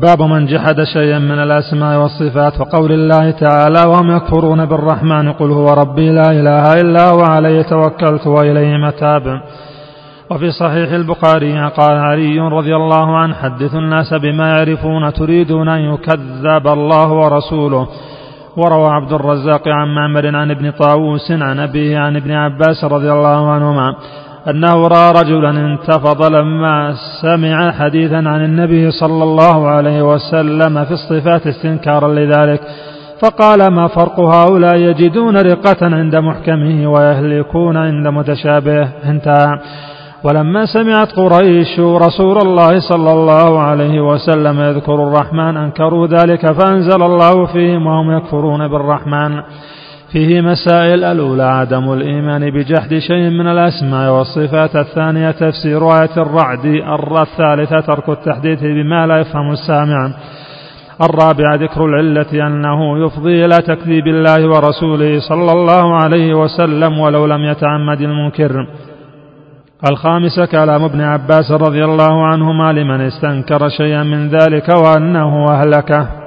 باب من جحد شيئا من الأسماء والصفات وقول الله تعالى وهم يكفرون بالرحمن قل هو ربي لا إله إلا هو عليه توكلت وإليه متاب. وفي صحيح البخاري قال علي رضي الله عنه حدث الناس بما يعرفون تريدون أن يكذب الله ورسوله. وروى عبد الرزاق عن معمر عن ابن طاووس عن أبيه عن ابن عباس رضي الله عنهما أنه رأى رجلا انتفض لما سمع حديثا عن النبي صلى الله عليه وسلم في الصفات استنكارا لذلك فقال ما فرق هؤلاء يجدون رقة عند محكمه ويهلكون عند متشابهه انتهى. ولما سمعت قريش رسول الله صلى الله عليه وسلم يذكر الرحمن أنكروا ذلك فأنزل الله فيهم وهم يكفرون بالرحمن. فيه مسائل الأولى عدم الإيمان بجحد شيء من الأسماء والصفات الثانية تفسير آية الرعد الثالثة ترك التحديث بما لا يفهم السامع الرابعة ذكر العلة أنه يفضي إلى تكذيب الله ورسوله صلى الله عليه وسلم ولو لم يتعمد المنكر. الخامسة كلام ابن عباس رضي الله عنهما لمن استنكر شيئا من ذلك وأنه أهلكه.